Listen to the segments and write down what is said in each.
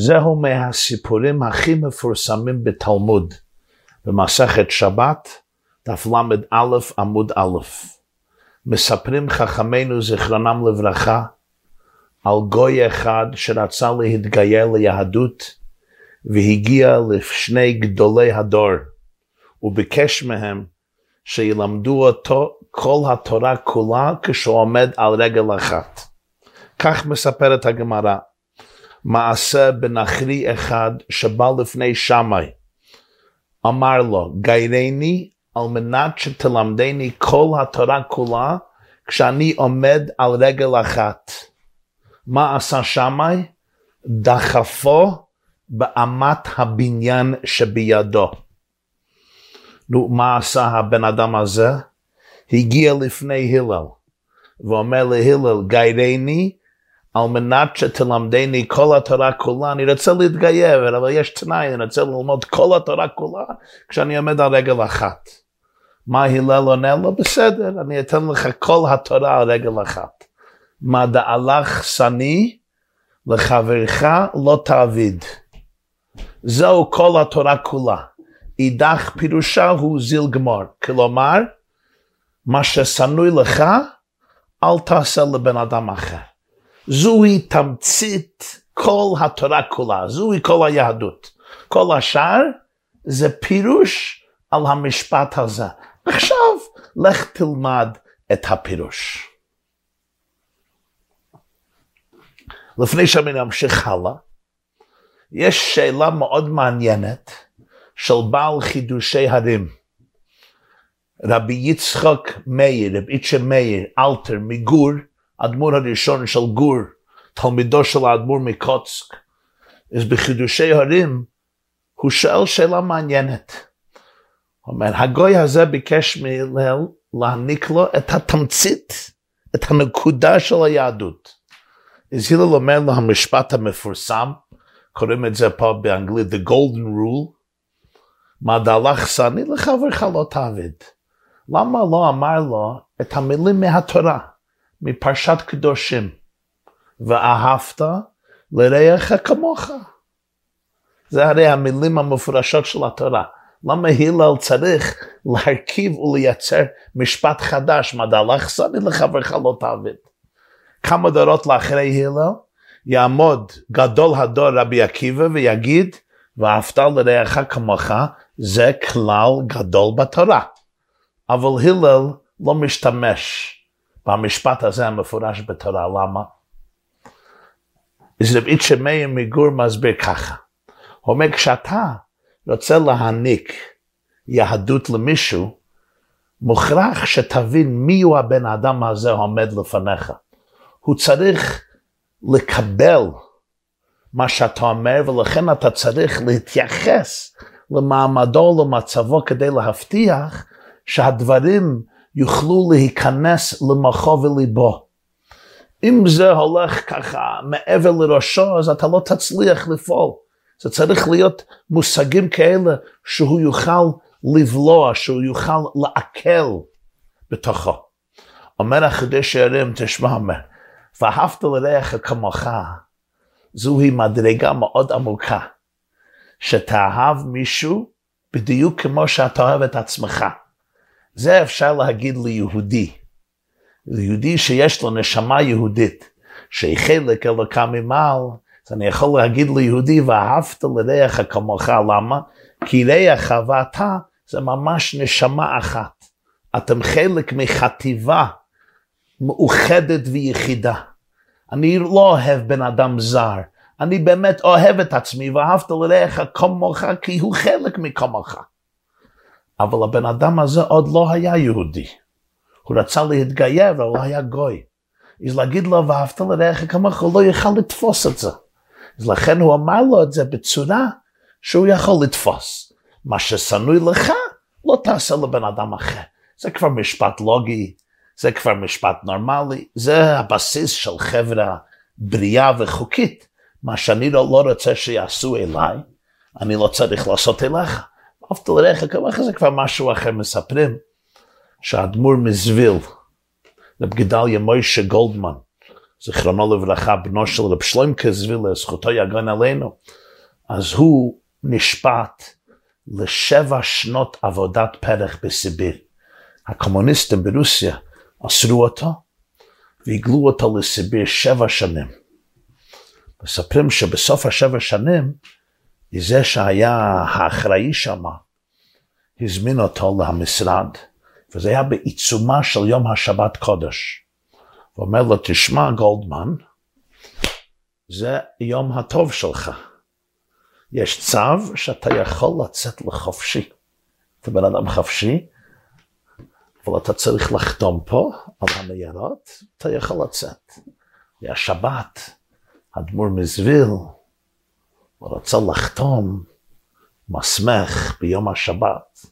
זהו מהסיפורים הכי מפורסמים בתלמוד, במסכת שבת, דף ל"א עמוד א'. מספרים חכמינו זיכרונם לברכה על גוי אחד שרצה להתגייר ליהדות והגיע לשני גדולי הדור וביקש מהם שילמדו אותו כל התורה כולה כשהוא עומד על רגל אחת. כך מספרת הגמרא. מעשה בנחרי אחד שבא לפני שמאי. אמר לו, גיירני על מנת שתלמדני כל התורה כולה כשאני עומד על רגל אחת. מה עשה שמאי? דחפו באמת הבניין שבידו. נו, מה עשה הבן אדם הזה? הגיע לפני הלל, ואומר להלל, גיירני על מנת שתלמדני כל התורה כולה, אני רוצה להתגייר, אבל יש תנאי, אני רוצה ללמוד כל התורה כולה כשאני עומד על רגל אחת. מה הלל עונה לו? בסדר, אני אתן לך כל התורה על רגל אחת. מה דעלך שני לחברך לא תעביד. זהו כל התורה כולה. אידך פירושה הוא זיל גמור. כלומר, מה ששנוי לך, אל תעשה לבן אדם אחר. זוהי תמצית כל התורה כולה, זוהי כל היהדות. כל השאר זה פירוש על המשפט הזה. עכשיו, לך תלמד את הפירוש. לפני שאני נמשיך הלאה, יש שאלה מאוד מעניינת של בעל חידושי הרים. רבי יצחק מאיר, רבי יצחק מאיר, אלתר, מגור, האדמו"ר הראשון של גור, תלמידו של האדמו"ר מקוצק, אז בחידושי הרים, הוא שואל שאלה מעניינת. הוא אומר, הגוי הזה ביקש מהלל להעניק לו את התמצית, את הנקודה של היהדות. אז הלל אומר לו המשפט המפורסם, קוראים את זה פה באנגלית, The Golden Rule, מה דהלך שני לחברך לא תעביד. למה לא אמר לו את המילים מהתורה? מפרשת קדושים, ואהבת לרעך כמוך. זה הרי המילים המפורשות של התורה. למה הלל צריך להרכיב ולייצר משפט חדש, מה דלך שני לחברך לא תעביד. כמה דורות לאחרי הלל, יעמוד גדול הדור רבי עקיבא ויגיד, ואהבת לרעך כמוך, זה כלל גדול בתורה. אבל הלל לא משתמש והמשפט הזה המפורש בתורה, למה? אז רבי מאיר מגור מסביר ככה, הוא אומר כשאתה רוצה להעניק יהדות למישהו, מוכרח שתבין מי הוא הבן אדם הזה העומד לפניך. הוא צריך לקבל מה שאתה אומר, ולכן אתה צריך להתייחס למעמדו, למצבו, כדי להבטיח שהדברים יוכלו להיכנס למוחו וליבו. אם זה הולך ככה מעבר לראשו, אז אתה לא תצליח לפעול. זה צריך להיות מושגים כאלה שהוא יוכל לבלוע, שהוא יוכל לעכל בתוכו. אומר החידש הערים, תשמע, אומר, ואהבת לרעך כמוך, זוהי מדרגה מאוד עמוקה, שתאהב מישהו בדיוק כמו שאתה אוהב את עצמך. זה אפשר להגיד ליהודי. ליהודי שיש לו נשמה יהודית, שהיא חלק אלוקה ממעל, אז אני יכול להגיד ליהודי, ואהבת לרעך כמוך, למה? כי רעך ואתה זה ממש נשמה אחת. אתם חלק מחטיבה מאוחדת ויחידה. אני לא אוהב בן אדם זר, אני באמת אוהב את עצמי, ואהבת לרעך כמוך, כי הוא חלק מכמוך. אבל הבן אדם הזה עוד לא היה יהודי. הוא רצה להתגייר, אבל הוא היה גוי. אז להגיד לו, ואהבת לרעך כמוך, הוא לא יכל לתפוס את זה. אז לכן הוא אמר לו את זה בצורה שהוא יכול לתפוס. מה ששנוי לך, לא תעשה לבן אדם אחר. זה כבר משפט לוגי, זה כבר משפט נורמלי, זה הבסיס של חברה בריאה וחוקית. מה שאני לא, לא רוצה שיעשו אליי, אני לא צריך לעשות אליך. אהבת לרעך כמוך זה כבר משהו אחר מספרים, שהאדמו"ר מזוויל, רב גדליה מוישה גולדמן, זיכרונו לברכה, בנו של רב שלוימקה זבילה, זכותו יגן עלינו, אז הוא נשפט לשבע שנות עבודת פרח בסיביר. הקומוניסטים ברוסיה אסרו אותו והגלו אותו לסיביר שבע שנים. מספרים שבסוף השבע שנים, זה שהיה האחראי שם, הזמין אותו למשרד, וזה היה בעיצומה של יום השבת קודש. הוא אומר לו, תשמע גולדמן, זה יום הטוב שלך. יש צו שאתה יכול לצאת לחופשי. אתה בן אדם חופשי, אבל אתה צריך לחתום פה על הניירות, אתה יכול לצאת. זה השבת, אדמו"ר מזוויל, הוא רצה לחתום מסמך ביום השבת.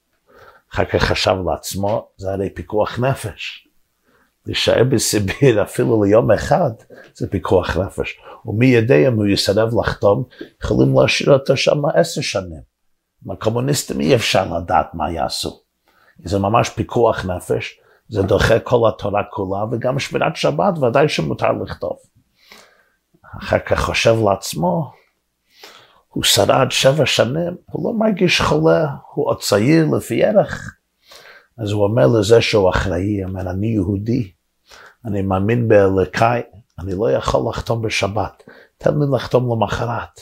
אחר כך חשב לעצמו, זה הרי פיקוח נפש. להישאר בסיביר אפילו ליום אחד, זה פיקוח נפש. ומי יודע אם הוא יסרב לחתום, יכולים להשאיר אותו שם עשר שנים. עם הקומוניסטים אי אפשר לדעת מה יעשו. זה ממש פיקוח נפש, זה דוחה כל התורה כולה, וגם שמירת שבת ודאי שמותר לכתוב. אחר כך חושב לעצמו, הוא שרד שבע שנים, הוא לא מרגיש חולה, הוא עוד צעיר לפי ערך. אז הוא אומר לזה שהוא אחראי, הוא אומר, אני יהודי, אני מאמין באלוקאי, אני לא יכול לחתום בשבת, תן לי לחתום למחרת.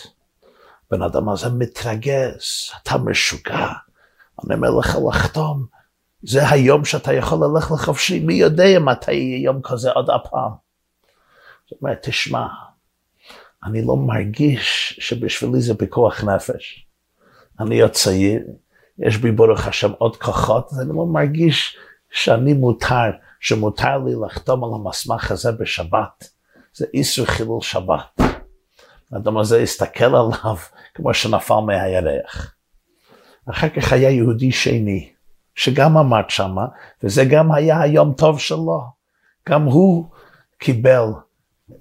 בן אדם הזה מתרגז, אתה משוגע, אני אומר לך לחתום, זה היום שאתה יכול ללכת לחופשי, מי יודע מתי יהיה יום כזה עוד הפעם. זאת אומרת, תשמע, אני לא מרגיש שבשבילי זה פיקוח נפש. אני עוד צעיר, יש בי ברוך השם עוד כוחות, אני לא מרגיש שאני מותר, שמותר לי לחתום על המסמך הזה בשבת. זה איסור חילול שבת. האדם הזה הסתכל עליו כמו שנפל מהירח. אחר כך היה יהודי שני, שגם עמד שמה, וזה גם היה היום טוב שלו. גם הוא קיבל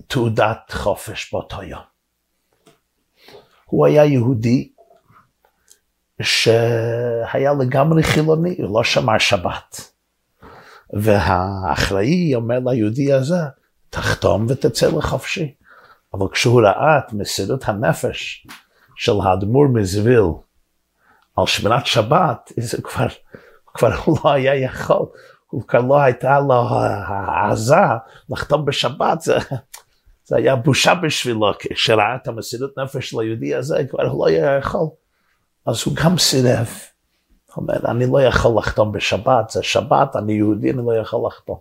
תעודת חופש באותו יום. הוא היה יהודי שהיה לגמרי חילוני, הוא לא שמר שבת. והאחראי אומר ליהודי הזה, תחתום ותצא לחופשי. אבל כשהוא ראה את מסירות הנפש של האדמו"ר מזוויל על שמירת שבת, זה כבר, כבר הוא לא היה יכול, הוא כבר לא הייתה לו העזה לחתום בשבת, זה, זה היה בושה בשבילו, כשראה את המסירות נפש של היהודי הזה, כבר הוא לא היה יכול. אז הוא גם סירב. הוא אומר, אני לא יכול לחתום בשבת, זה שבת, אני יהודי, אני לא יכול לחתום.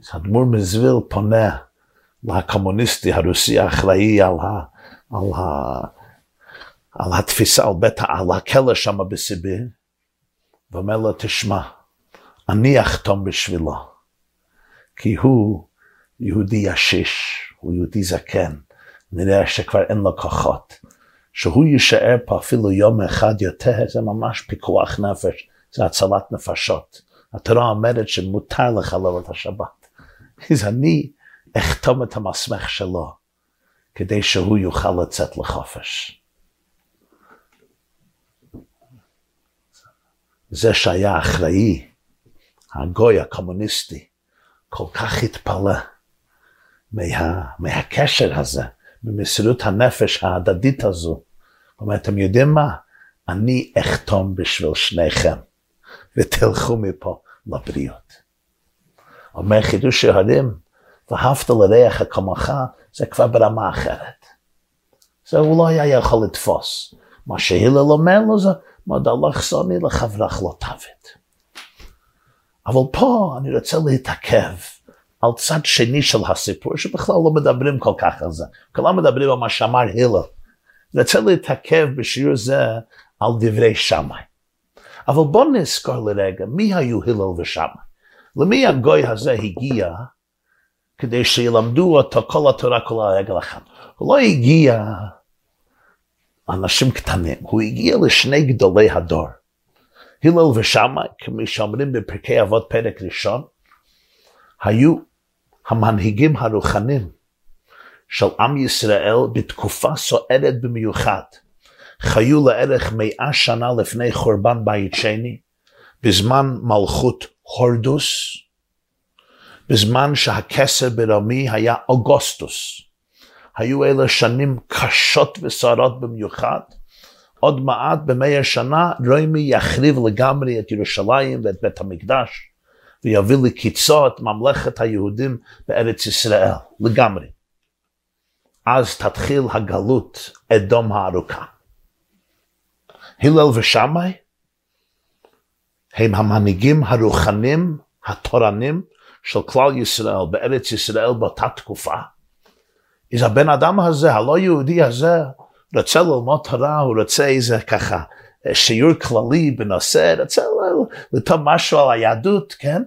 אז האדמו"ר מזוויל פונה לקומוניסטי הרוסי האחראי על, ה, על, ה, על התפיסה, על בית, על הכלא שם בסיביר, ואומר לו, תשמע, אני אחתום בשבילו, כי הוא יהודי ישיש, הוא יהודי זקן, נראה שכבר אין לו כוחות. שהוא יישאר פה אפילו יום אחד יותר, זה ממש פיקוח נפש, זה הצלת נפשות. התורה אומרת שמותר לחלל את השבת. אז אני אחתום את המסמך שלו, כדי שהוא יוכל לצאת לחופש. זה שהיה אחראי, הגוי הקומוניסטי, כל כך התפלא מה, מהקשר הזה, ממסירות הנפש ההדדית הזו. אומר, אתם יודעים מה? אני אחתום בשביל שניכם, ותלכו מפה לבריאות. אומר חידוש יהודים, ואהבת לריח כמוך, זה כבר ברמה אחרת. זה הוא לא היה יכול לתפוס. מה שהילל אומר לו זה, מודה לחסוני לחברך לא תוות. אבל פה אני רוצה להתעכב על צד שני של הסיפור, שבכלל לא מדברים כל כך על זה. כולם מדברים על מה שאמר הלל. רוצה להתעכב בשיעור זה על דברי שמאי. אבל בואו נזכור לרגע, מי היו הלל ושמאי? למי הגוי הזה הגיע כדי שילמדו אותו כל התורה כל הרגל אחד? הוא לא הגיע אנשים קטנים, הוא הגיע לשני גדולי הדור. הלל ושמאי, כמי שאומרים בפרקי אבות פרק ראשון, היו המנהיגים הרוחנים של עם ישראל בתקופה סוערת במיוחד. חיו לערך מאה שנה לפני חורבן בית שני, בזמן מלכות הורדוס, בזמן שהכסר ברומי היה אוגוסטוס. היו אלה שנים קשות וסוערות במיוחד. עוד מעט במאה שנה רומי יחריב לגמרי את ירושלים ואת בית המקדש ויביא לקיצו את ממלכת היהודים בארץ ישראל, לגמרי. אז תתחיל הגלות אדום הארוכה. הלל ושמאי הם המנהיגים הרוחנים, התורנים, של כלל ישראל בארץ ישראל באותה תקופה. אז הבן אדם הזה, הלא יהודי הזה, רוצה ללמוד תורה, הוא רוצה איזה ככה שיעור כללי בנושא, רוצה לטוב משהו על היהדות, כן?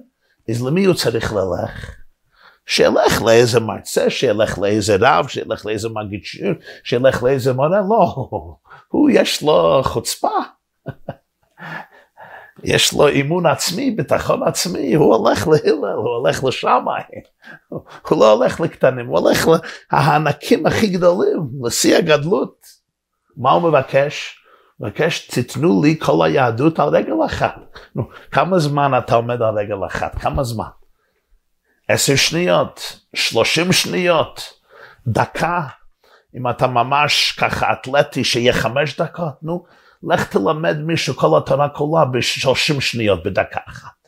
אז למי הוא צריך ללך? שילך לאיזה מרצה, שילך לאיזה רב, שילך לאיזה מגיד שיר, שילך לאיזה מורה, לא, הוא יש לו חוצפה. יש לו אימון עצמי, ביטחון עצמי, הוא הולך להלל, הוא הולך לשמאי, הוא לא הולך לקטנים, הוא הולך להענקים הכי גדולים, לשיא הגדלות. מה הוא מבקש? מבקש, תיתנו לי כל היהדות על רגל אחת. נו, כמה זמן אתה עומד על רגל אחת? כמה זמן? עשר שניות, שלושים שניות, דקה. אם אתה ממש ככה אתלטי, שיהיה חמש דקות, נו, לך תלמד מישהו כל התורה כולה בשלושים שניות בדקה אחת.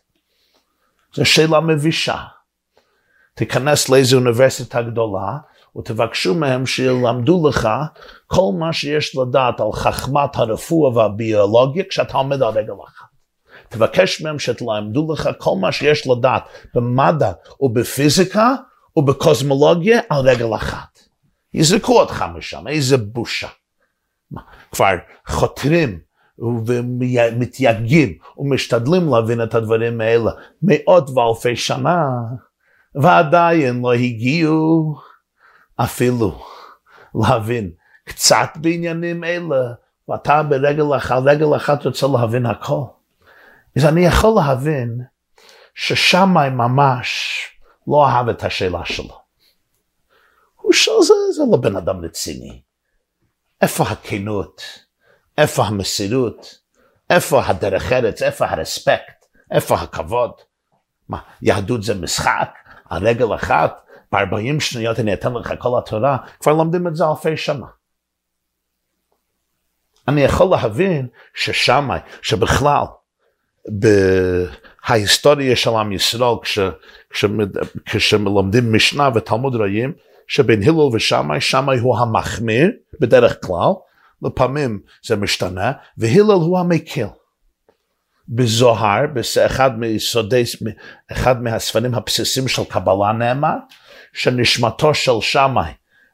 זו שאלה מבישה. תיכנס לאיזו אוניברסיטה גדולה ותבקשו מהם שילמדו לך כל מה שיש לדעת על חכמת הרפואה והביולוגיה כשאתה עומד על רגל אחת. תבקש מהם שתלמדו לך כל מה שיש לדעת במדע ובפיזיקה ובקוסמולוגיה על רגל אחת. יזרקו אותך משם, איזה בושה. כבר חותרים ומתייגעים ומשתדלים להבין את הדברים האלה מאות ואלפי שנה, ועדיין לא הגיעו אפילו להבין קצת בעניינים אלה, ואתה ברגל אחת, רגל אחת רוצה להבין הכל. אז אני יכול להבין ששמאי ממש לא אהב את השאלה שלו. הוא שואל, זה, זה לא בן אדם רציני. איפה הכנות? איפה המסירות? איפה הדרך ארץ? איפה הרספקט? איפה הכבוד? מה, יהדות זה משחק? על רגל אחת? ב-40 שניות אני אתן לך כל התורה? כבר לומדים את זה אלפי שנה. אני יכול להבין ששמאי, שבכלל, בהיסטוריה של עם ישראל, כש, כש, כשמלמדים משנה ותלמוד רעים, שבין הלל ושמאי, שמאי הוא המחמיר בדרך כלל, לפעמים זה משתנה, והלל הוא המקל. בזוהר, אחד מהספרים הבסיסים של קבלה נאמר, שנשמתו של שמאי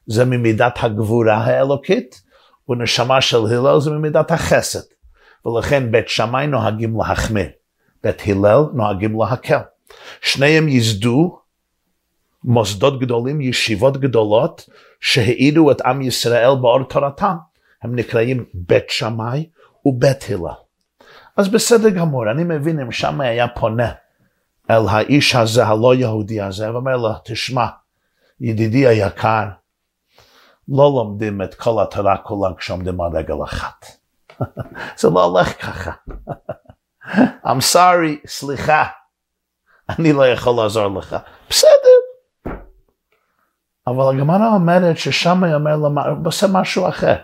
זה ממידת הגבורה האלוקית, ונשמה של הלל זה ממידת החסד. ולכן בית שמאי נוהגים להחמיר, בית הלל נוהגים להקל. שניהם ייסדו מוסדות גדולים, ישיבות גדולות, שהעידו את עם ישראל באור תורתם. הם נקראים בית שמאי ובית הלל. אז בסדר גמור, אני מבין אם שמאי היה פונה אל האיש הזה, הלא יהודי הזה, ואומר לו, תשמע, ידידי היקר, לא לומדים את כל התורה כולה כשעומדים על רגל אחת. זה לא הולך ככה. I'm sorry, סליחה, אני לא יכול לעזור לך. בסדר, אבל הגמרא אומרת ששם היא אומר לו, עושה משהו אחר.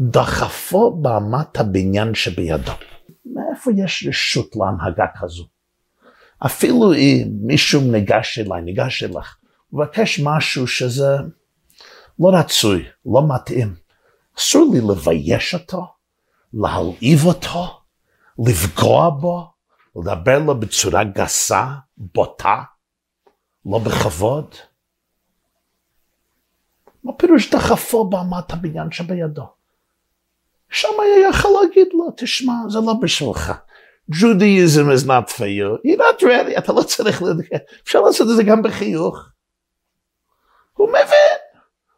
דחפו באמת הבניין שבידו. מאיפה יש רשות להנהגה כזו? אפילו אם מישהו ניגש אליי, ניגש אליך, מבקש משהו שזה לא רצוי, לא מתאים. אסור לי לבייש אותו, להלהיב אותו, לפגוע בו, לדבר לו בצורה גסה, בוטה, לא בכבוד. מה פירוש דחפו באמת הבניין שבידו? שם היה יכול להגיד לו, תשמע, זה לא בשבילך. Judaism is not for you. You're not ready, אתה לא צריך. אפשר לעשות את זה גם בחיוך. הוא מבין.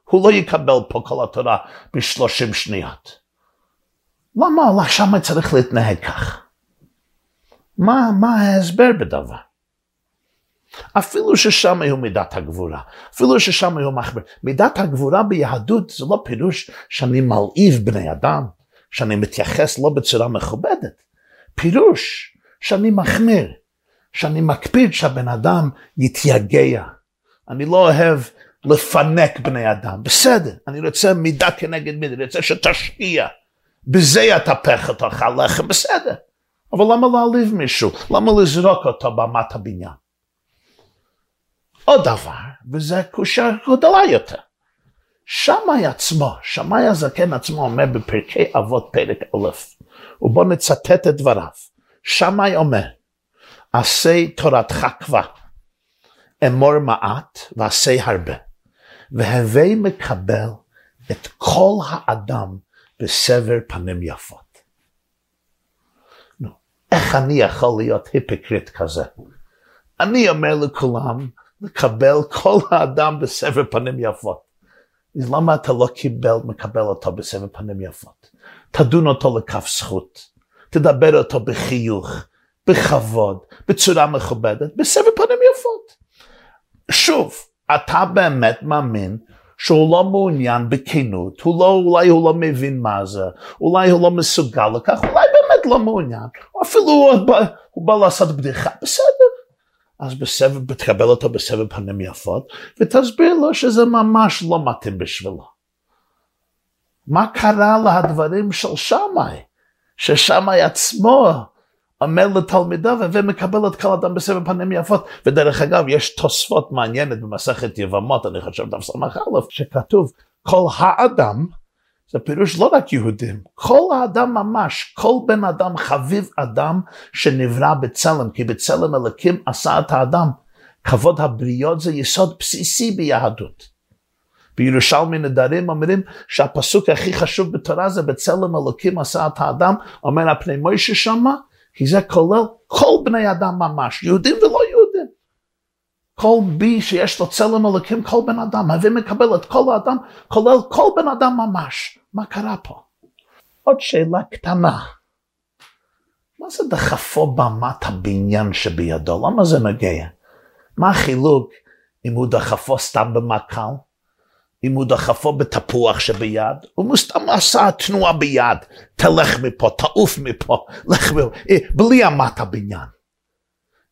הוא לא יקבל פה כל התורה בשלושים שניות. למה שם צריך להתנהג כך? מה, מה ההסבר בדבר? אפילו ששם היו מידת הגבורה, אפילו ששם היו מחמיר. מידת הגבורה ביהדות זה לא פירוש שאני מלהיב בני אדם, שאני מתייחס לא בצורה מכובדת. פירוש שאני מחמיר, שאני מקפיד שהבן אדם יתייגע. אני לא אוהב לפנק בני אדם, בסדר, אני רוצה מידה כנגד מידה, אני רוצה שתשקיע, בזה יטפח אותך הלחם, בסדר. אבל למה להעליב מישהו? למה לזרוק אותו במת הבניין? עוד דבר, וזה קושה גדולה יותר. שמאי עצמו, שמאי הזקן עצמו אומר בפרקי אבות פרק א', ובואו נצטט את דבריו. שמאי אומר, עשה תורתך כבר, אמור מעט ועשה הרבה, והווי מקבל את כל האדם בסבר פנים יפות. נו, איך אני יכול להיות היפוקריט כזה? אני אומר לכולם לקבל כל האדם בסבר פנים יפות. אז למה אתה לא קיבל, מקבל אותו בסבר פנים יפות? תדון אותו לכף זכות, תדבר אותו בחיוך, בכבוד, בצורה מכובדת, בסבר פנים יפות. שוב, אתה באמת מאמין שהוא לא מעוניין בכנות, הוא לא, אולי הוא לא מבין מה זה, אולי הוא לא מסוגל לכך, אולי באמת לא מעוניין, או אפילו הוא בא, הוא בא לעשות בדיחה, בסדר. אז בסבב, תקבל אותו בסבב פנים יפות, ותסביר לו שזה ממש לא מתאים בשבילו. מה קרה לדברים של שמאי? ששמאי עצמו אומר לתלמידיו ומקבל את כל אדם בסבב פנים יפות. ודרך אגב, יש תוספות מעניינת במסכת יבמות, אני חושב דף סמך א', שכתוב כל האדם, זה פירוש לא רק יהודים, כל האדם ממש, כל בן אדם חביב אדם שנברא בצלם, כי בצלם אלוקים עשה את האדם. כבוד הבריות זה יסוד בסיסי ביהדות. בירושלמי נדרים אומרים שהפסוק הכי חשוב בתורה זה בצלם אלוקים עשה את האדם, אומר הפני מוישה שמה, כי זה כולל כל בני אדם ממש, יהודים ולא יהודים. כל בי שיש לו צלם אלוקים, כל בן אדם, הווה מקבל את כל האדם, כולל כל בן אדם ממש. מה קרה פה? עוד שאלה קטנה. מה זה דחפו במת הבניין שבידו? למה זה נוגע? מה החילוק אם הוא דחפו סתם במקל? אם הוא דחפו בתפוח שביד, הוא סתם עשה תנועה ביד, תלך מפה, תעוף מפה, לך מפה, אה, בלי אמת הבניין.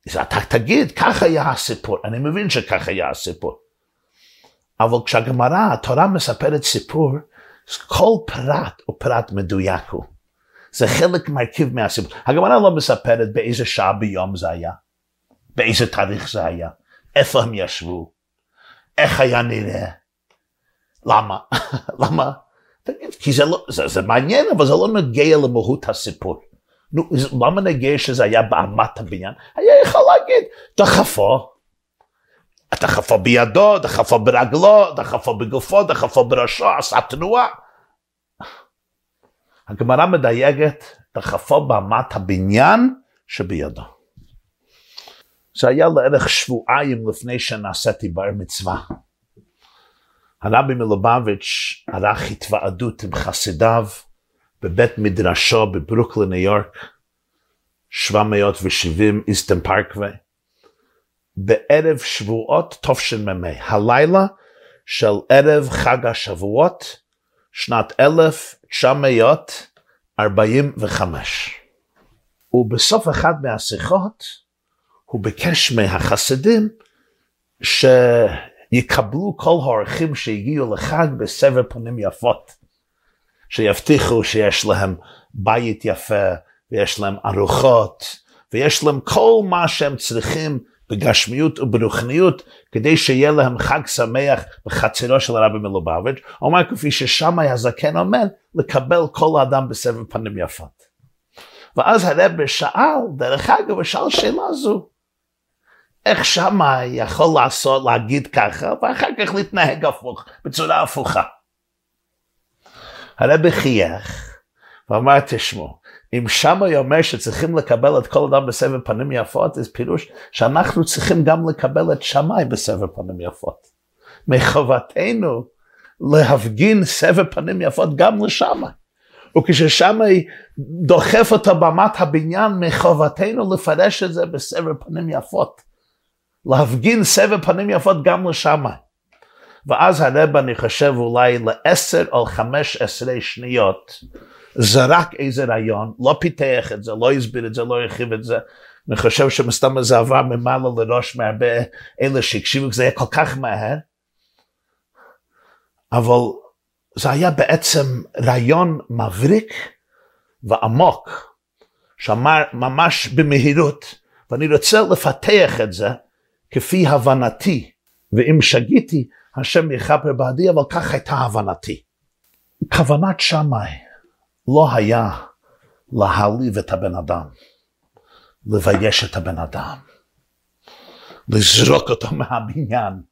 אז אתה תגיד, ככה היה הסיפור. אני מבין שככה היה הסיפור. אבל כשהגמרא, התורה מספרת סיפור, כל פרט הוא פרט מדויק הוא. זה חלק מרכיב מהסיפור. הגמרא לא מספרת באיזה שעה ביום זה היה, באיזה תאריך זה היה, איפה הם ישבו, איך היה נראה. למה? למה? תגיד, כי זה, לא, זה, זה מעניין, אבל זה לא נוגע למהות הסיפור. נו, למה נגיע שזה היה באמת הבניין? היה יכול להגיד, דחפו, דחפו בידו, דחפו ברגלו, דחפו בגופו, דחפו בראשו, עשה תנועה. הגמרא מדייגת, דחפו באמת הבניין שבידו. זה היה לערך שבועיים לפני שנעשיתי בר מצווה. הרבי מלובביץ' ערך התוועדות עם חסידיו בבית מדרשו בברוקלין, ניו יורק, 770 איסטן פארקווי, בערב שבועות תשמ"ה, הלילה של ערב חג השבועות, שנת 1945. ובסוף אחת מהשיחות, הוא ביקש מהחסידים שיקבלו כל האורחים שהגיעו לחג בסבר פנים יפות. שיבטיחו שיש להם בית יפה, ויש להם ארוחות, ויש להם כל מה שהם צריכים בגשמיות וברוחניות, כדי שיהיה להם חג שמח בחצרו של הרבי מלובביץ', אומר כפי ששמאי הזקן אומר, לקבל כל האדם בסבב פנים יפות. ואז הרבי שאל, דרך אגב, הוא שאל שאלה זו, איך שמאי יכול לעשות, להגיד ככה, ואחר כך להתנהג הפוך, בצורה הפוכה. הרבי חייך ואמר, תשמעו, אם שמאי אומר שצריכים לקבל את כל אדם בסבב פנים יפות, זה פירוש שאנחנו צריכים גם לקבל את שמאי בסבב פנים יפות. מחובתנו להפגין סבב פנים יפות גם לשמאי. וכששמאי דוחף אותו במת הבניין, מחובתנו לפרש את זה בסבב פנים יפות. להפגין סבב פנים יפות גם לשמאי. ואז הרב, אני חושב, אולי לעשר או חמש עשרה שניות, זרק איזה רעיון, לא פיתח את זה, לא הסביר את זה, לא הרחיב את זה, אני חושב שמסתם זה עבר ממעלה לראש מהרבה אלה שהקשיבו, זה היה כל כך מהר, אבל זה היה בעצם רעיון מבריק ועמוק, שאמר ממש במהירות, ואני רוצה לפתח את זה כפי הבנתי, ואם שגיתי, השם יכפר בעדי, אבל כך הייתה הבנתי. כוונת שמאי לא היה להעליב את הבן אדם, לבייש את הבן אדם, לזרוק אותו מהבניין,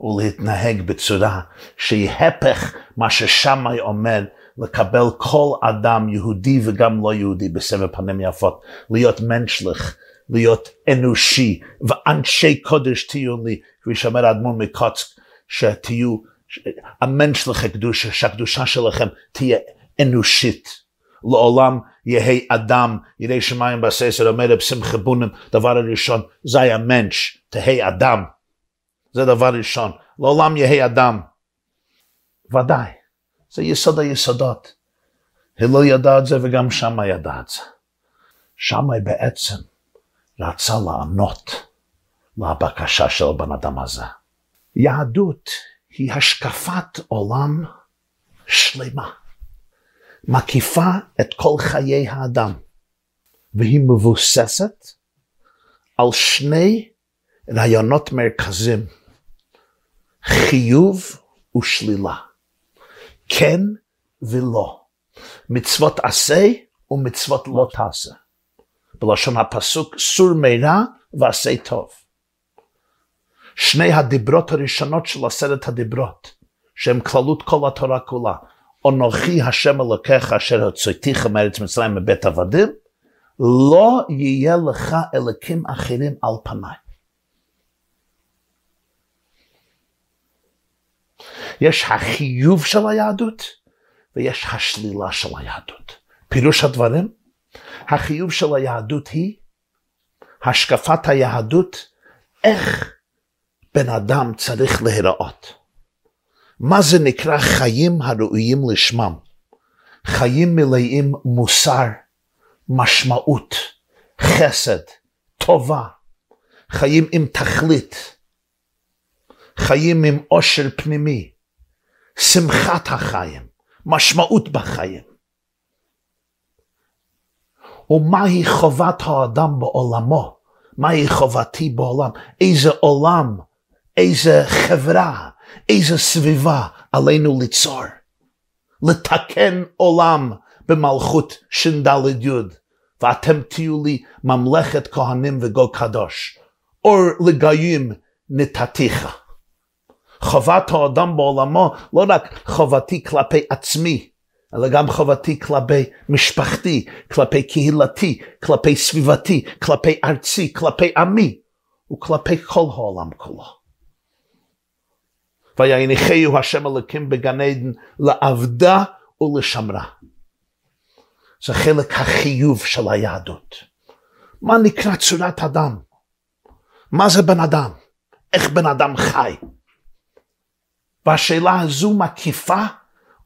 ולהתנהג בצורה שהיא הפך מה ששמאי אומר, לקבל כל אדם יהודי וגם לא יהודי בסבב פנים יפות, להיות מנשלך, להיות אנושי, ואנשי קודש תהיו לי, כפי שאומר האדמו"ר מקוצק, שתהיו, המנשלך הקדושה, שהקדושה שלכם תהיה אנושית. לעולם יהא אדם, ידי שמיים בססר, אומר בשמחה בונם, דבר הראשון, זה היה מנש, תהא אדם. זה דבר ראשון. לעולם יהא אדם. ודאי, זה יסוד היסודות. הלל ידע את זה וגם שמאי ידע את זה. שמאי בעצם רצה לענות לבקשה של הבן אדם הזה. יהדות היא השקפת עולם שלמה, מקיפה את כל חיי האדם, והיא מבוססת על שני רעיונות מרכזיים, חיוב ושלילה, כן ולא, מצוות עשה ומצוות לא תעשה. בלשון הפסוק, סור מרע ועשה טוב. שני הדיברות הראשונות של עשרת הדיברות, שהם כללות כל התורה כולה, אנוכי השם אלוקיך אשר הוצאתיך מארץ מצרים מבית עבדים, לא יהיה לך אלוקים אחרים על פניי. יש החיוב של היהדות ויש השלילה של היהדות. פירוש הדברים, החיוב של היהדות היא השקפת היהדות, איך בן אדם צריך להיראות. מה זה נקרא חיים הראויים לשמם? חיים מלאים מוסר, משמעות, חסד, טובה, חיים עם תכלית, חיים עם עושר פנימי, שמחת החיים, משמעות בחיים. ומהי חובת האדם בעולמו? מהי חובתי בעולם? איזה עולם, איזה חברה, איזה סביבה עלינו ליצור. לתקן עולם במלכות ש"ד י' ואתם תהיו לי ממלכת כהנים וגוי קדוש. אור לגויים נתתיך. חובת האדם בעולמו לא רק חובתי כלפי עצמי, אלא גם חובתי כלפי משפחתי, כלפי קהילתי, כלפי סביבתי, כלפי ארצי, כלפי עמי, וכלפי כל העולם כולו. ויניחהו השם אלוקים בגן עדן לעבדה ולשמרה. זה חלק החיוב של היהדות. מה נקרא צורת אדם? מה זה בן אדם? איך בן אדם חי? והשאלה הזו מקיפה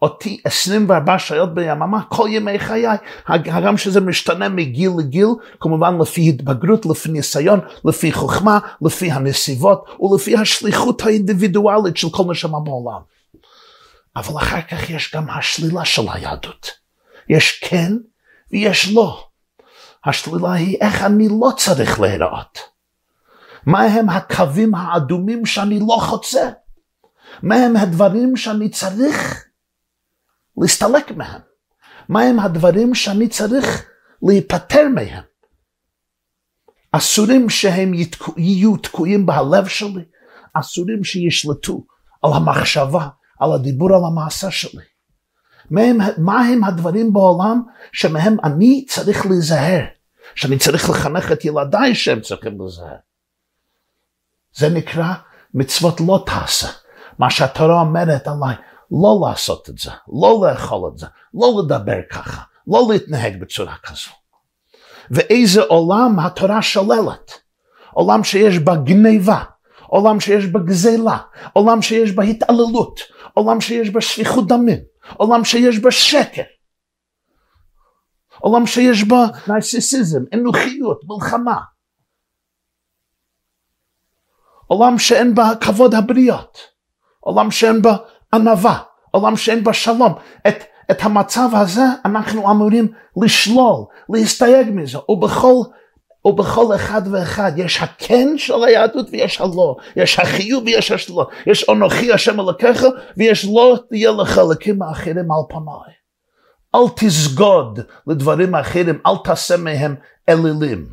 אותי 24 שעות ביממה, כל ימי חיי, הגם שזה משתנה מגיל לגיל, כמובן לפי התבגרות, לפי ניסיון, לפי חוכמה, לפי הנסיבות ולפי השליחות האינדיבידואלית של כל נשמה בעולם. אבל אחר כך יש גם השלילה של היהדות. יש כן ויש לא. השלילה היא איך אני לא צריך להיראות. מה הם הקווים האדומים שאני לא חוצה? מה הם הדברים שאני צריך להסתלק מהם? מהם הדברים שאני צריך להיפטר מהם? אסורים שהם יתקו, יהיו תקועים בהלב שלי, אסורים שישלטו על המחשבה, על הדיבור, על המעשה שלי. מהם, מהם הדברים בעולם שמהם אני צריך להיזהר, שאני צריך לחנך את ילדיי שהם צריכים להיזהר. זה נקרא מצוות לא תעשה. מה שהתורה אומרת עליי, לא לעשות את זה, לא לאכול את זה, לא לדבר ככה, לא להתנהג בצורה כזו. ואיזה עולם התורה שוללת? עולם שיש בה גניבה, עולם שיש בה גזלה, עולם שיש בה התעללות, עולם שיש בה שפיכות דמים, עולם שיש בה שקר, עולם שיש בו נרסיסיזם, אנוכיות, מלחמה. עולם שאין בה כבוד הבריות, עולם שאין בה ענווה, עולם שאין בה שלום. את, את המצב הזה אנחנו אמורים לשלול, להסתייג מזה, ובכל, ובכל אחד ואחד יש הכן של היהדות ויש הלא, יש החיוב ויש השלום, יש אנוכי השם אלוקיך ויש לא תהיה לך אלוקים האחרים על פניי. אל תסגוד לדברים אחרים, אל תעשה מהם אלילים.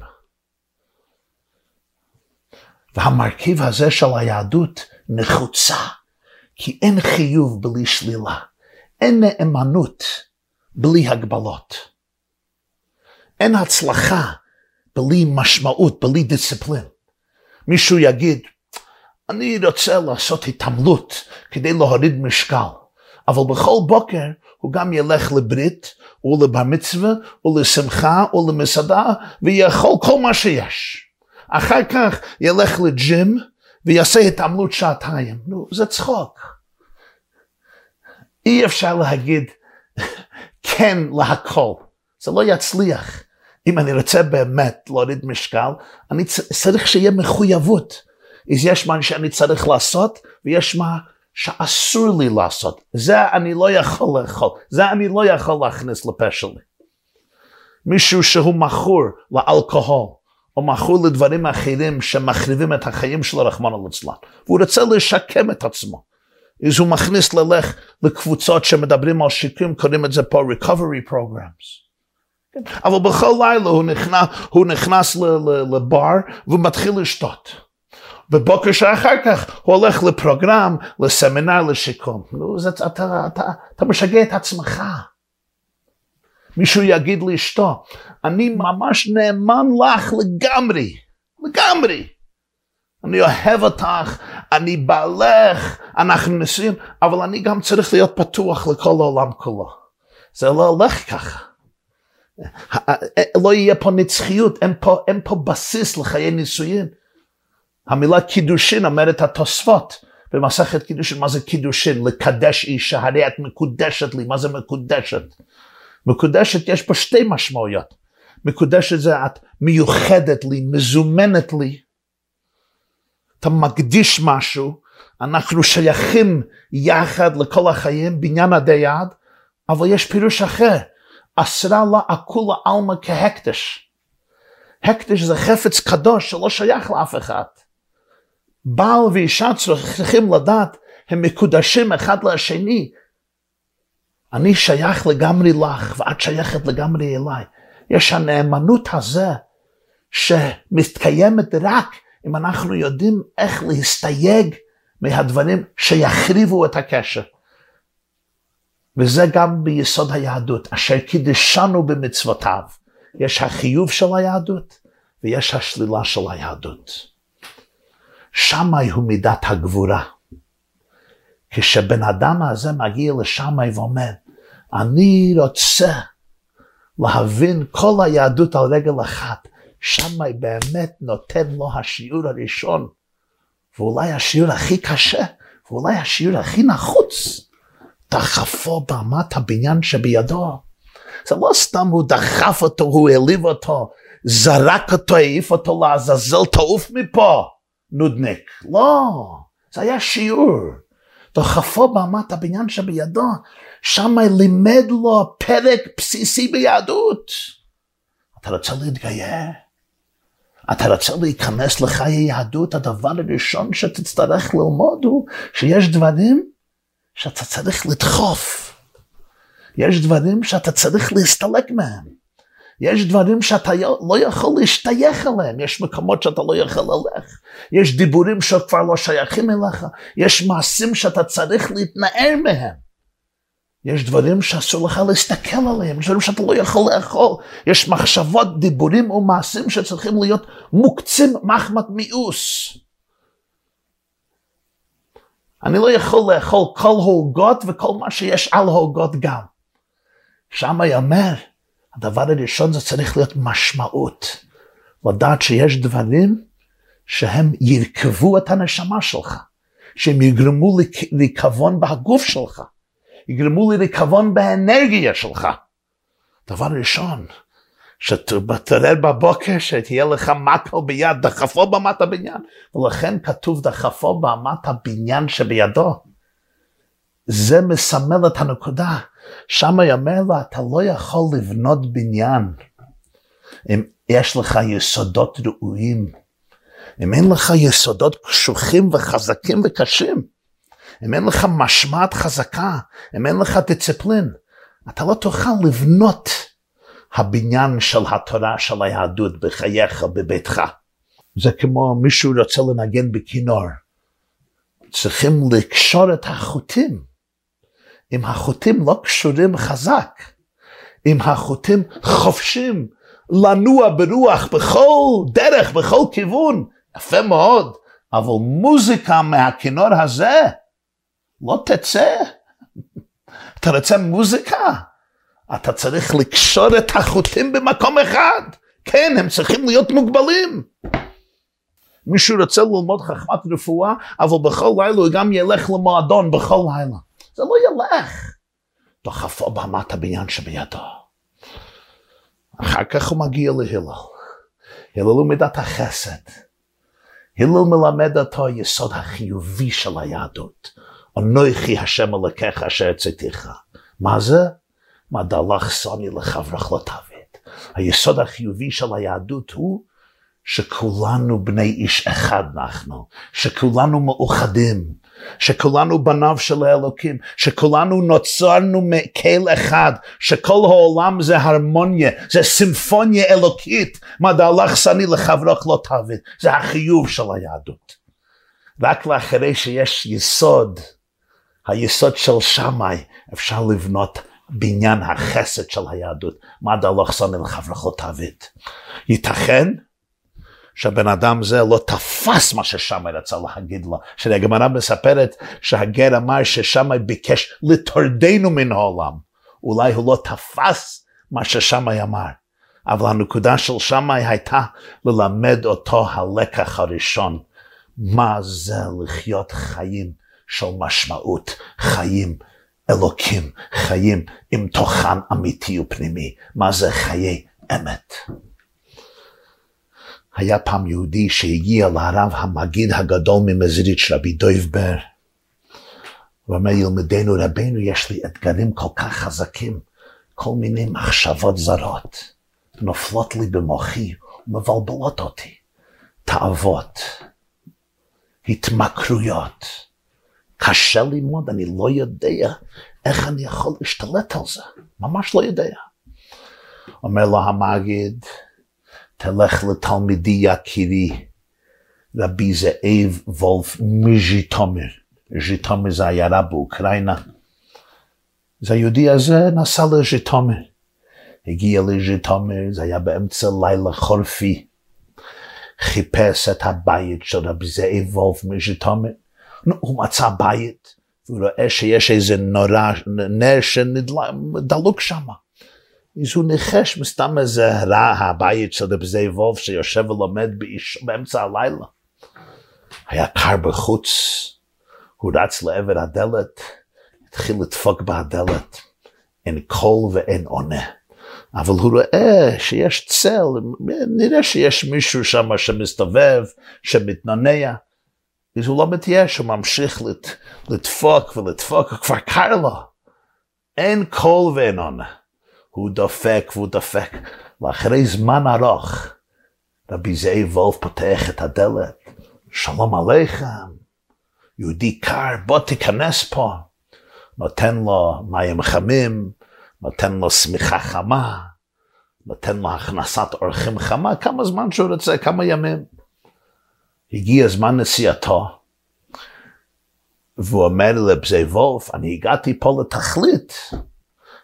והמרכיב הזה של היהדות נחוצה, כי אין חיוב בלי שלילה, אין נאמנות בלי הגבלות, אין הצלחה בלי משמעות, בלי דיסציפלין. מישהו יגיד, אני רוצה לעשות התעמלות כדי להוריד משקל, אבל בכל בוקר הוא גם ילך לברית, או לבר מצווה, או לשמחה, או ויאכול כל מה שיש. אחר כך ילך לג'ים ויעשה התעמלות שעתיים. נו, זה צחוק. אי אפשר להגיד כן להכל. זה לא יצליח. אם אני רוצה באמת להוריד משקל, אני צריך שיהיה מחויבות. אז יש מה שאני צריך לעשות, ויש מה שאסור לי לעשות. זה אני לא יכול לאכול, זה אני לא יכול להכניס לפה שלי. מישהו שהוא מכור לאלכוהול, או מכור לדברים אחרים שמחריבים את החיים שלו, רחמנא ליצלן, והוא רוצה לשקם את עצמו. אז הוא מכניס ללך לקבוצות שמדברים על שיקום, קוראים את זה פה recovery programs. אבל בכל לילה הוא נכנס, הוא נכנס לבר והוא מתחיל לשתות. בבוקר שאחר כך הוא הולך לפרוגרם, לסמינר לשיקום. זה, אתה, אתה, אתה, אתה משגע את עצמך. מישהו יגיד לאשתו, אני ממש נאמן לך לגמרי, לגמרי. אני אוהב אותך, אני בעלך, אנחנו נשואים, אבל אני גם צריך להיות פתוח לכל העולם כולו. זה לא הולך ככה. לא יהיה פה נצחיות, אין פה, אין פה בסיס לחיי נישואין. המילה קידושין אומרת התוספות במסכת קידושין, מה זה קידושין? לקדש אישה, הרי את מקודשת לי, מה זה מקודשת? מקודשת יש פה שתי משמעויות. מקודשת זה את מיוחדת לי, מזומנת לי. אתה מקדיש משהו, אנחנו שייכים יחד לכל החיים, בניין עדי יד, אבל יש פירוש אחר. אסרה לה אכולה עלמא כהקדש. הקדש זה חפץ קדוש שלא שייך לאף אחד. בעל ואישה צריכים לדעת, הם מקודשים אחד לשני. אני שייך לגמרי לך, ואת שייכת לגמרי אליי. יש הנאמנות הזה, שמתקיימת רק אם אנחנו יודעים איך להסתייג מהדברים שיחריבו את הקשר. וזה גם ביסוד היהדות, אשר קידשנו במצוותיו. יש החיוב של היהדות ויש השלילה של היהדות. שמאי הוא מידת הגבורה. כשבן אדם הזה מגיע לשמאי ואומר, אני רוצה להבין כל היהדות על רגל אחת, שמאי באמת נותן לו השיעור הראשון, ואולי השיעור הכי קשה, ואולי השיעור הכי נחוץ, דחפו באמת הבניין שבידו. זה לא סתם הוא דחף אותו, הוא העליב אותו, זרק אותו, העיף אותו לעזאזל, תעוף מפה. נודניק. לא, זה היה שיעור. דוחפו באמת הבניין שבידו, שם לימד לו פרק בסיסי ביהדות. אתה רוצה להתגייר? אתה רוצה להיכנס לחיי יהדות? הדבר הראשון שתצטרך ללמוד הוא שיש דברים שאתה צריך לדחוף. יש דברים שאתה צריך להסתלק מהם. יש דברים שאתה לא יכול להשתייך אליהם, יש מקומות שאתה לא יכול ללך, יש דיבורים שכבר לא שייכים אליך, יש מעשים שאתה צריך להתנער מהם. יש דברים שאסור לך להסתכל עליהם, יש דברים שאתה לא יכול לאכול, יש מחשבות, דיבורים ומעשים שצריכים להיות מוקצים מחמת מיאוס. אני לא יכול לאכול כל הוגות וכל מה שיש על הוגות גם. שם יאמר, הדבר הראשון זה צריך להיות משמעות. לדעת שיש דברים שהם ירכבו את הנשמה שלך, שהם יגרמו לכוון בהגוף שלך, יגרמו לי באנרגיה שלך. דבר ראשון, שתתעורר בבוקר, שתהיה לך מקל ביד, דחפו במת הבניין. ולכן כתוב דחפו במת הבניין שבידו. זה מסמל את הנקודה. שם יאמר לה, אתה לא יכול לבנות בניין אם יש לך יסודות ראויים. אם אין לך יסודות קשוחים וחזקים וקשים. אם אין לך משמעת חזקה, אם אין לך דיציפלין, אתה לא תוכל לבנות הבניין של התורה של היהדות בחייך, בביתך. זה כמו מישהו רוצה לנגן בכינור. צריכים לקשור את החוטים. אם החוטים לא קשורים חזק, אם החוטים חופשים לנוע ברוח בכל דרך, בכל כיוון, יפה מאוד, אבל מוזיקה מהכינור הזה לא תצא. אתה רוצה מוזיקה? אתה צריך לקשור את החוטים במקום אחד. כן, הם צריכים להיות מוגבלים. מישהו רוצה ללמוד חכמת רפואה, אבל בכל לילה הוא גם ילך למועדון בכל לילה. זה לא ילך. דוחפו במת הבניין שבידו. אחר כך הוא מגיע להלל. הלל הוא מידת החסד. הלל מלמד אותו היסוד החיובי של היהדות. אנוכי השם אלוקיך אשר הצאתיך. מה זה? מה דלך שונא לחברך לא תעבד. היסוד החיובי של היהדות הוא שכולנו בני איש אחד אנחנו, שכולנו מאוחדים, שכולנו בניו של האלוקים, שכולנו נוצרנו מקהל אחד, שכל העולם זה הרמוניה, זה סימפוניה אלוקית, מה דהלך שני לחברך לא תעבד, זה החיוב של היהדות. רק לאחרי שיש יסוד, היסוד של שמאי, אפשר לבנות בניין החסד של היהדות, מה דהלך שני לחברך לא תעבד. ייתכן שהבן אדם זה לא תפס מה ששמאי רצה להגיד לו. שהגמרא מספרת שהגר אמר ששמאי ביקש לטורדנו מן העולם. אולי הוא לא תפס מה ששמאי אמר. אבל הנקודה של שמאי הייתה ללמד אותו הלקח הראשון. מה זה לחיות חיים של משמעות, חיים אלוקים, חיים עם תוכן אמיתי ופנימי. מה זה חיי אמת. היה פעם יהודי שהגיע לרב המגיד הגדול ממזריץ', רבי דויב בר. הוא אומר, ילמדנו רבנו, יש לי אתגרים כל כך חזקים, כל מיני מחשבות זרות, נופלות לי במוחי ומבלבלות אותי. תאוות, התמכרויות. קשה ללמוד, אני לא יודע איך אני יכול להשתלט על זה, ממש לא יודע. אומר לו המגיד, תלך לתלמידי יקירי, רבי זאב וולף מז'יטומר. ז'יטומר זה עיירה באוקראינה. אז היהודי הזה נסע לז'יטומר. הגיע לז'יטומר, זה היה באמצע לילה חורפי. חיפש את הבית של רבי זאב וולף מז'יטומר. הוא מצא בית, והוא רואה שיש איזה נורא, נר שדלוק שמה. אז הוא ניחש מסתם איזה רע הבית של רבי וולף שיושב ולומד באיש, באמצע הלילה. היה קר בחוץ, הוא רץ לעבר הדלת, התחיל לדפוק בהדלת, אין קול ואין עונה. אבל הוא רואה שיש צל, נראה שיש מישהו שם שמסתובב, שמתנונע. אז הוא לא מתייאש, הוא ממשיך לת, לדפוק ולדפוק, כבר קר לו. אין קול ואין עונה. הוא דופק והוא דופק, ואחרי זמן ארוך, רבי זאב וולף פותח את הדלת, שלום עליכם, יהודי קר, בוא תיכנס פה. נותן לו מים חמים, נותן לו שמיכה חמה, נותן לו הכנסת אורחים חמה, כמה זמן שהוא רוצה, כמה ימים. הגיע זמן נסיעתו, והוא אומר לבזי וולף, אני הגעתי פה לתכלית.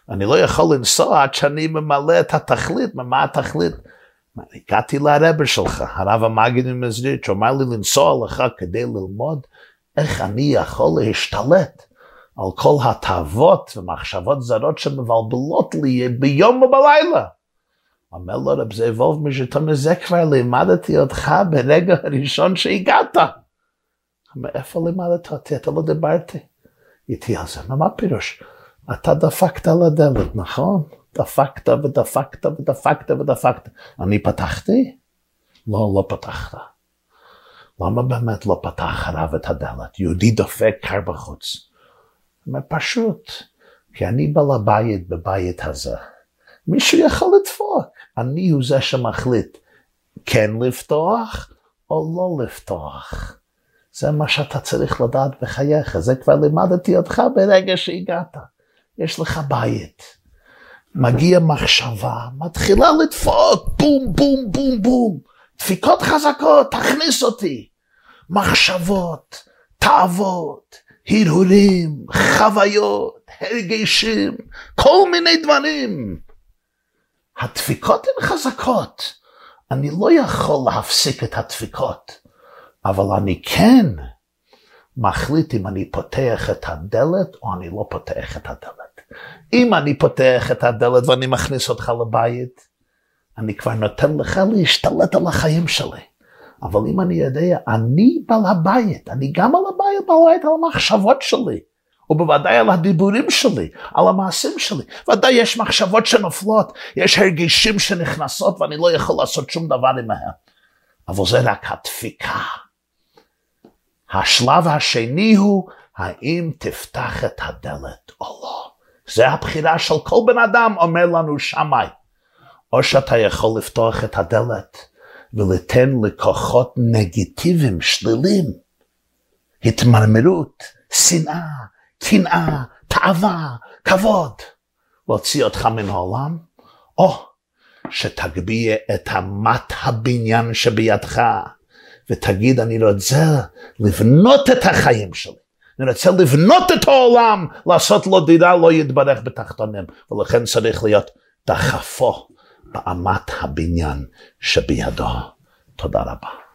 אני לא יכול לנסוע עד שאני ממלא את התכלית, מה התכלית? הגעתי לרבר שלך, הרב המגיד ממזרית, שאומר לי לנסוע לך כדי ללמוד איך אני יכול להשתלט על כל התאוות ומחשבות זרות שמבלבלות לי ביום ובלילה. אומר לו רב זאב וולף משתום זה כבר לימדתי אותך ברגע הראשון שהגעת. מאיפה לימדת אותי? אתה לא דיברתי איתי על זה. מה פירוש? אתה דפקת על הדלת, נכון? דפקת ודפקת ודפקת ודפקת. אני פתחתי? לא, לא פתחת. למה באמת לא פתח הרב את הדלת? יהודי דופק קר בחוץ. פשוט, כי אני בעל הבית בבית הזה. מישהו יכול לדפוק. אני הוא זה שמחליט כן לפתוח או לא לפתוח. זה מה שאתה צריך לדעת בחייך, זה כבר לימדתי אותך ברגע שהגעת. יש לך בית, מגיע מחשבה, מתחילה לדפוק, בום, בום, בום, בום. דפיקות חזקות, תכניס אותי. מחשבות, תאוות, הרהורים, חוויות, הרגשים, כל מיני דברים. הדפיקות הן חזקות. אני לא יכול להפסיק את הדפיקות, אבל אני כן מחליט אם אני פותח את הדלת או אני לא פותח את הדלת. אם אני פותח את הדלת ואני מכניס אותך לבית, אני כבר נותן לך להשתלט על החיים שלי. אבל אם אני יודע, אני בעל הבית, אני גם על הבית, בעל הבית על המחשבות שלי. ובוודאי על הדיבורים שלי, על המעשים שלי. ודאי יש מחשבות שנופלות, יש הרגישים שנכנסות ואני לא יכול לעשות שום דבר עמהם. אבל זה רק הדפיקה. השלב השני הוא, האם תפתח את הדלת או לא. זה הבחירה של כל בן אדם, אומר לנו שמאי. או שאתה יכול לפתוח את הדלת ולתן לכוחות נגטיביים, שליליים, התמרמרות, שנאה, קנאה, תאווה, כבוד, להוציא אותך מן העולם, או שתגביה את אמת הבניין שבידך, ותגיד, אני רוצה לבנות את החיים שלי. אני רוצה לבנות את העולם, לעשות לו דירה, לא יתברך בתחתונים, ולכן צריך להיות דחפו באמת הבניין שבידו. תודה רבה.